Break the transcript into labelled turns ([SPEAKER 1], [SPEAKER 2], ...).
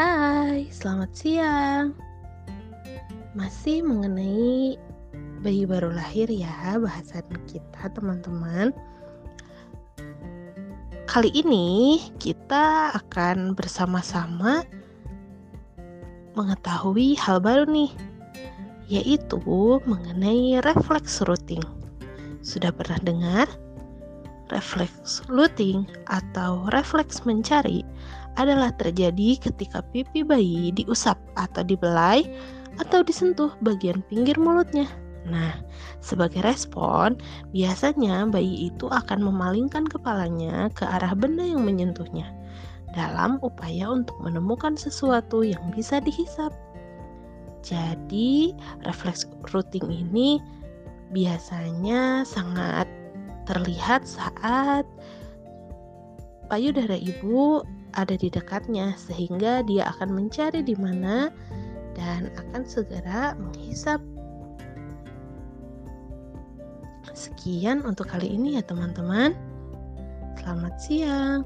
[SPEAKER 1] Hai, selamat siang. Masih mengenai bayi baru lahir ya bahasan kita teman-teman. Kali ini kita akan bersama-sama mengetahui hal baru nih, yaitu mengenai refleks rooting. Sudah pernah dengar? Refleks looting atau refleks mencari adalah terjadi ketika pipi bayi diusap atau dibelai atau disentuh bagian pinggir mulutnya. Nah, sebagai respon, biasanya bayi itu akan memalingkan kepalanya ke arah benda yang menyentuhnya dalam upaya untuk menemukan sesuatu yang bisa dihisap. Jadi, refleks rooting ini biasanya sangat terlihat saat payudara ibu ada di dekatnya sehingga dia akan mencari di mana dan akan segera menghisap. Sekian untuk kali ini ya teman-teman. Selamat siang.